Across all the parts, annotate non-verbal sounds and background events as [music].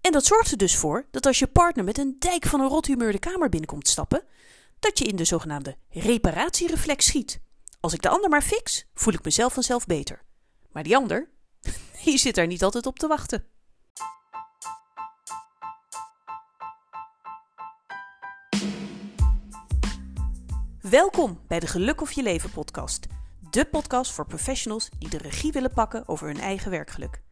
En dat zorgt er dus voor dat als je partner met een dijk van een rothumeur de kamer binnenkomt stappen, dat je in de zogenaamde reparatiereflex schiet. Als ik de ander maar fix, voel ik mezelf vanzelf beter. Maar die ander, [laughs] die zit daar niet altijd op te wachten. Welkom bij de Geluk of Je Leven podcast. De podcast voor professionals die de regie willen pakken over hun eigen werkgeluk.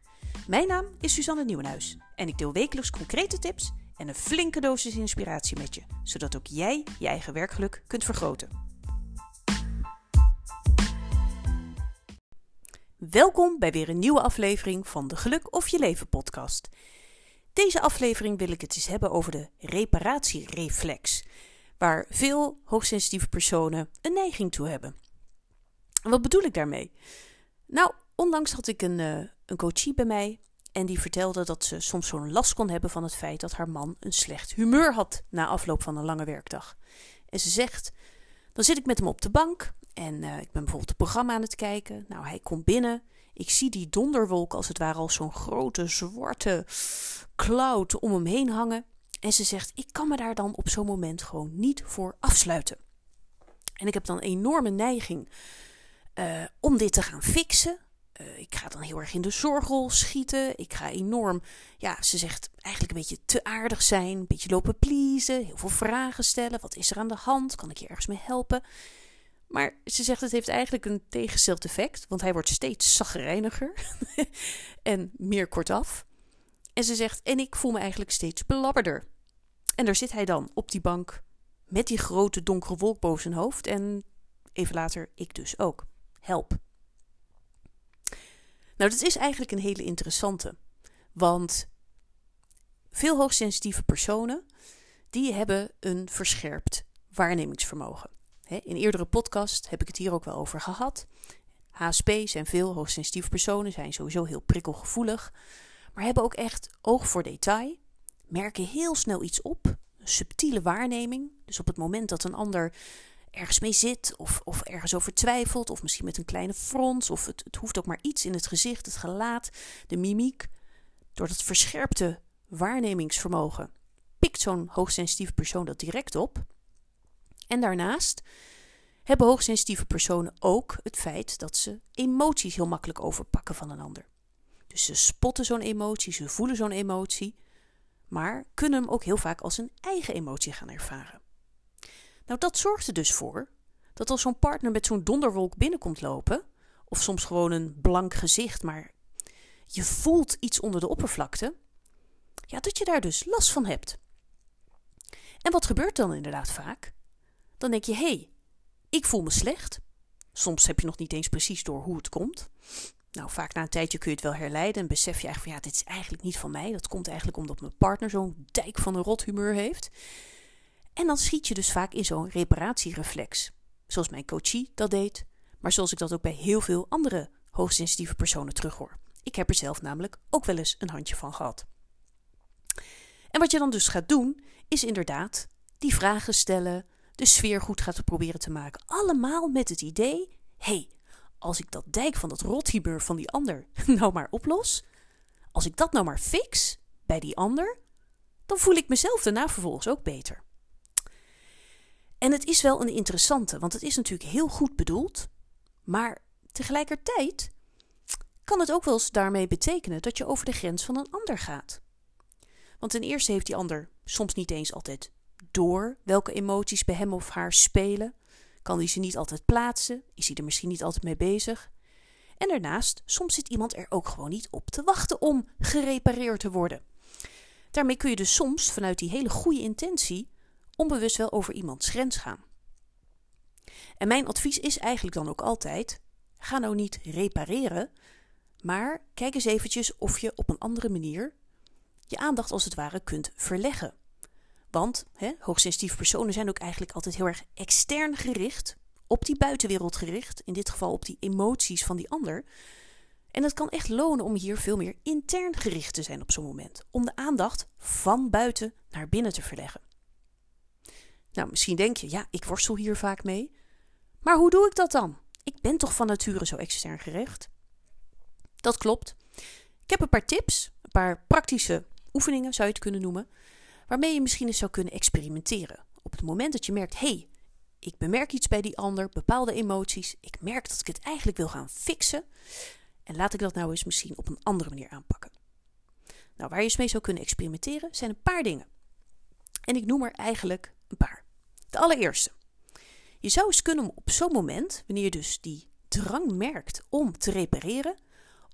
Mijn naam is Suzanne Nieuwenhuis en ik deel wekelijks concrete tips en een flinke dosis inspiratie met je, zodat ook jij je eigen werkgeluk kunt vergroten. Welkom bij weer een nieuwe aflevering van de Geluk of Je Leven podcast. Deze aflevering wil ik het eens hebben over de reparatiereflex, waar veel hoogsensitieve personen een neiging toe hebben. En wat bedoel ik daarmee? Nou, onlangs had ik een, uh, een coachie bij mij en die vertelde dat ze soms zo'n last kon hebben van het feit dat haar man een slecht humeur had na afloop van een lange werkdag. En ze zegt: Dan zit ik met hem op de bank en uh, ik ben bijvoorbeeld het programma aan het kijken. Nou, hij komt binnen. Ik zie die donderwolk als het ware als zo'n grote zwarte cloud om hem heen hangen. En ze zegt: Ik kan me daar dan op zo'n moment gewoon niet voor afsluiten. En ik heb dan enorme neiging uh, om dit te gaan fixen. Uh, ik ga dan heel erg in de zorgrol schieten. Ik ga enorm, ja, ze zegt eigenlijk een beetje te aardig zijn. Een beetje lopen pleasen. Heel veel vragen stellen. Wat is er aan de hand? Kan ik je ergens mee helpen? Maar ze zegt het heeft eigenlijk een tegengesteld effect. Want hij wordt steeds zagrijniger. [laughs] en meer kortaf. En ze zegt, en ik voel me eigenlijk steeds belabberder. En daar zit hij dan op die bank. Met die grote donkere wolk boven zijn hoofd. En even later, ik dus ook. Help. Nou, dat is eigenlijk een hele interessante. Want veel hoogsensitieve personen, die hebben een verscherpt waarnemingsvermogen. In eerdere podcast heb ik het hier ook wel over gehad. HSP zijn veel hoogsensitieve personen, zijn sowieso heel prikkelgevoelig, maar hebben ook echt oog voor detail, merken heel snel iets op, subtiele waarneming. Dus op het moment dat een ander ergens mee zit, of, of ergens over twijfelt, of misschien met een kleine frons, of het, het hoeft ook maar iets in het gezicht, het gelaat, de mimiek. Door dat verscherpte waarnemingsvermogen pikt zo'n hoogsensitieve persoon dat direct op. En daarnaast hebben hoogsensitieve personen ook het feit dat ze emoties heel makkelijk overpakken van een ander. Dus ze spotten zo'n emotie, ze voelen zo'n emotie, maar kunnen hem ook heel vaak als een eigen emotie gaan ervaren. Nou, dat zorgt er dus voor dat als zo'n partner met zo'n donderwolk binnenkomt lopen, of soms gewoon een blank gezicht, maar je voelt iets onder de oppervlakte, ja, dat je daar dus last van hebt. En wat gebeurt dan inderdaad vaak? Dan denk je, hé, hey, ik voel me slecht. Soms heb je nog niet eens precies door hoe het komt. Nou, vaak na een tijdje kun je het wel herleiden en besef je eigenlijk van ja, dit is eigenlijk niet van mij. Dat komt eigenlijk omdat mijn partner zo'n dijk van een rothumeur heeft. En dan schiet je dus vaak in zo'n reparatiereflex. Zoals mijn coachie dat deed, maar zoals ik dat ook bij heel veel andere hoogsensitieve personen terughoor. Ik heb er zelf namelijk ook wel eens een handje van gehad. En wat je dan dus gaat doen, is inderdaad die vragen stellen, de sfeer goed gaat proberen te maken. Allemaal met het idee: hé, hey, als ik dat dijk van dat rothibeur van die ander [laughs] nou maar oplos, als ik dat nou maar fix bij die ander, dan voel ik mezelf daarna vervolgens ook beter. En het is wel een interessante, want het is natuurlijk heel goed bedoeld, maar tegelijkertijd kan het ook wel eens daarmee betekenen dat je over de grens van een ander gaat. Want ten eerste heeft die ander soms niet eens altijd door welke emoties bij hem of haar spelen, kan hij ze niet altijd plaatsen, is hij er misschien niet altijd mee bezig. En daarnaast, soms zit iemand er ook gewoon niet op te wachten om gerepareerd te worden. Daarmee kun je dus soms vanuit die hele goede intentie onbewust wel over iemands grens gaan. En mijn advies is eigenlijk dan ook altijd: ga nou niet repareren, maar kijk eens eventjes of je op een andere manier je aandacht als het ware kunt verleggen. Want hoogsensitieve personen zijn ook eigenlijk altijd heel erg extern gericht, op die buitenwereld gericht, in dit geval op die emoties van die ander. En het kan echt lonen om hier veel meer intern gericht te zijn op zo'n moment, om de aandacht van buiten naar binnen te verleggen. Nou, misschien denk je, ja, ik worstel hier vaak mee. Maar hoe doe ik dat dan? Ik ben toch van nature zo extern gericht? Dat klopt. Ik heb een paar tips, een paar praktische oefeningen zou je het kunnen noemen, waarmee je misschien eens zou kunnen experimenteren. Op het moment dat je merkt, hé, hey, ik bemerk iets bij die ander, bepaalde emoties, ik merk dat ik het eigenlijk wil gaan fixen. En laat ik dat nou eens misschien op een andere manier aanpakken. Nou, waar je eens mee zou kunnen experimenteren zijn een paar dingen. En ik noem er eigenlijk een paar. De allereerste. Je zou eens kunnen op zo'n moment, wanneer je dus die drang merkt om te repareren,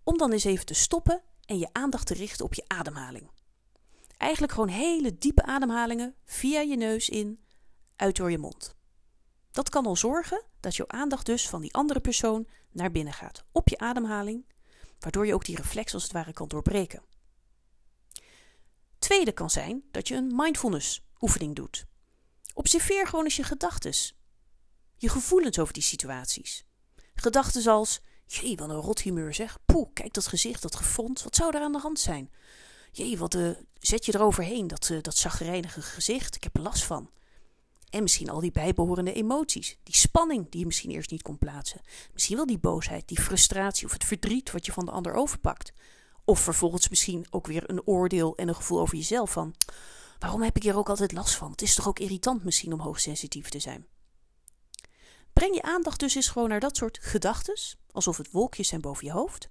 om dan eens even te stoppen en je aandacht te richten op je ademhaling. Eigenlijk gewoon hele diepe ademhalingen via je neus in, uit door je mond. Dat kan al zorgen dat jouw aandacht dus van die andere persoon naar binnen gaat op je ademhaling, waardoor je ook die reflex als het ware kan doorbreken. Tweede kan zijn dat je een mindfulness oefening doet. Observeer gewoon eens je gedachten, je gevoelens over die situaties. Gedachten als, jee, wat een rot humeur zeg. Poeh, kijk dat gezicht, dat gefront. Wat zou er aan de hand zijn? Jee, wat uh, zet je eroverheen, dat, uh, dat zagrijnige gezicht. Ik heb er last van. En misschien al die bijbehorende emoties. Die spanning die je misschien eerst niet kon plaatsen. Misschien wel die boosheid, die frustratie of het verdriet wat je van de ander overpakt. Of vervolgens misschien ook weer een oordeel en een gevoel over jezelf van... Waarom heb ik hier ook altijd last van? Het is toch ook irritant misschien om hoogsensitief te zijn? Breng je aandacht dus eens gewoon naar dat soort gedachten, alsof het wolkjes zijn boven je hoofd,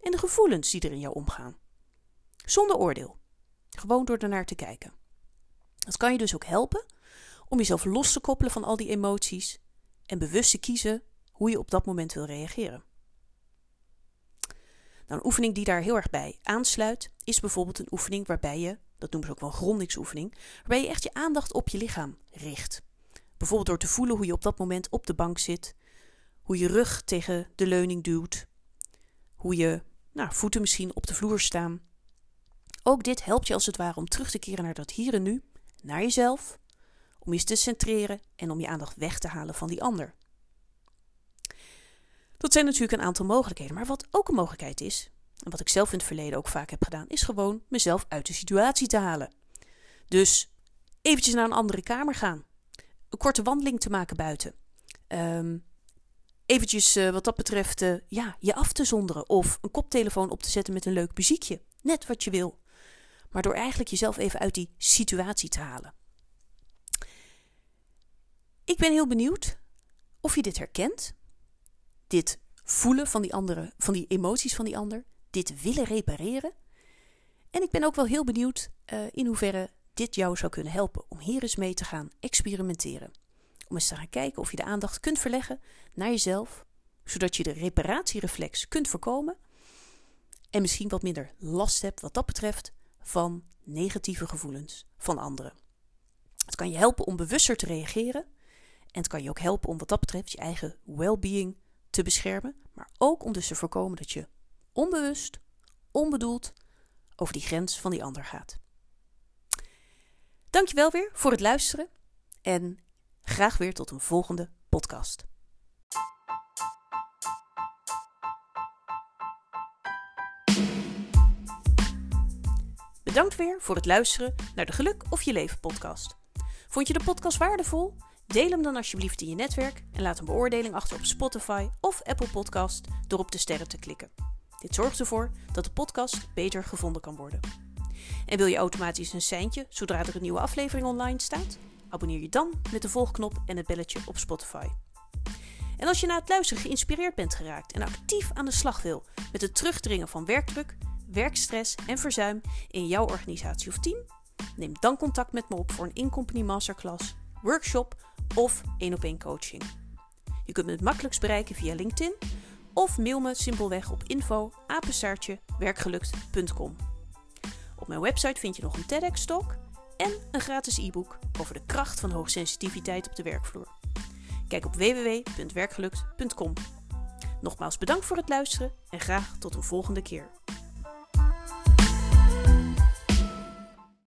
en de gevoelens die er in jou omgaan. Zonder oordeel. Gewoon door ernaar te kijken. Dat kan je dus ook helpen om jezelf los te koppelen van al die emoties en bewust te kiezen hoe je op dat moment wil reageren. Nou, een oefening die daar heel erg bij aansluit, is bijvoorbeeld een oefening waarbij je, dat noemen ze ook wel grondingsoefening, waarbij je echt je aandacht op je lichaam richt. Bijvoorbeeld door te voelen hoe je op dat moment op de bank zit, hoe je rug tegen de leuning duwt, hoe je nou, voeten misschien op de vloer staan. Ook dit helpt je als het ware om terug te keren naar dat hier en nu, naar jezelf, om je te centreren en om je aandacht weg te halen van die ander. Dat zijn natuurlijk een aantal mogelijkheden, maar wat ook een mogelijkheid is, en wat ik zelf in het verleden ook vaak heb gedaan, is gewoon mezelf uit de situatie te halen. Dus eventjes naar een andere kamer gaan een korte wandeling te maken buiten. Um, eventjes uh, wat dat betreft uh, ja, je af te zonderen of een koptelefoon op te zetten met een leuk muziekje. Net wat je wil. Maar door eigenlijk jezelf even uit die situatie te halen. Ik ben heel benieuwd of je dit herkent. Dit voelen van die andere, van die emoties van die ander. Dit willen repareren. En ik ben ook wel heel benieuwd uh, in hoeverre dit jou zou kunnen helpen om hier eens mee te gaan experimenteren. Om eens te gaan kijken of je de aandacht kunt verleggen naar jezelf, zodat je de reparatiereflex kunt voorkomen en misschien wat minder last hebt wat dat betreft van negatieve gevoelens van anderen. Het kan je helpen om bewuster te reageren en het kan je ook helpen om wat dat betreft je eigen well-being te beschermen, maar ook om dus te voorkomen dat je onbewust, onbedoeld over die grens van die ander gaat. Dankjewel weer voor het luisteren en graag weer tot een volgende podcast. Bedankt weer voor het luisteren naar de Geluk of Je Leven podcast. Vond je de podcast waardevol? Deel hem dan alsjeblieft in je netwerk en laat een beoordeling achter op Spotify of Apple Podcast door op de sterren te klikken. Dit zorgt ervoor dat de podcast beter gevonden kan worden. En wil je automatisch een seintje zodra er een nieuwe aflevering online staat? Abonneer je dan met de volgknop en het belletje op Spotify. En als je na het luisteren geïnspireerd bent geraakt en actief aan de slag wil met het terugdringen van werkdruk, werkstress en verzuim in jouw organisatie of team, neem dan contact met me op voor een in-company masterclass, workshop of één op één coaching. Je kunt me het makkelijkst bereiken via LinkedIn of mail me simpelweg op info werkgelukt.com. Op mijn website vind je nog een TEDx-talk en een gratis e-book over de kracht van hoogsensitiviteit op de werkvloer. Kijk op www.werkgelukt.com. Nogmaals bedankt voor het luisteren en graag tot een volgende keer.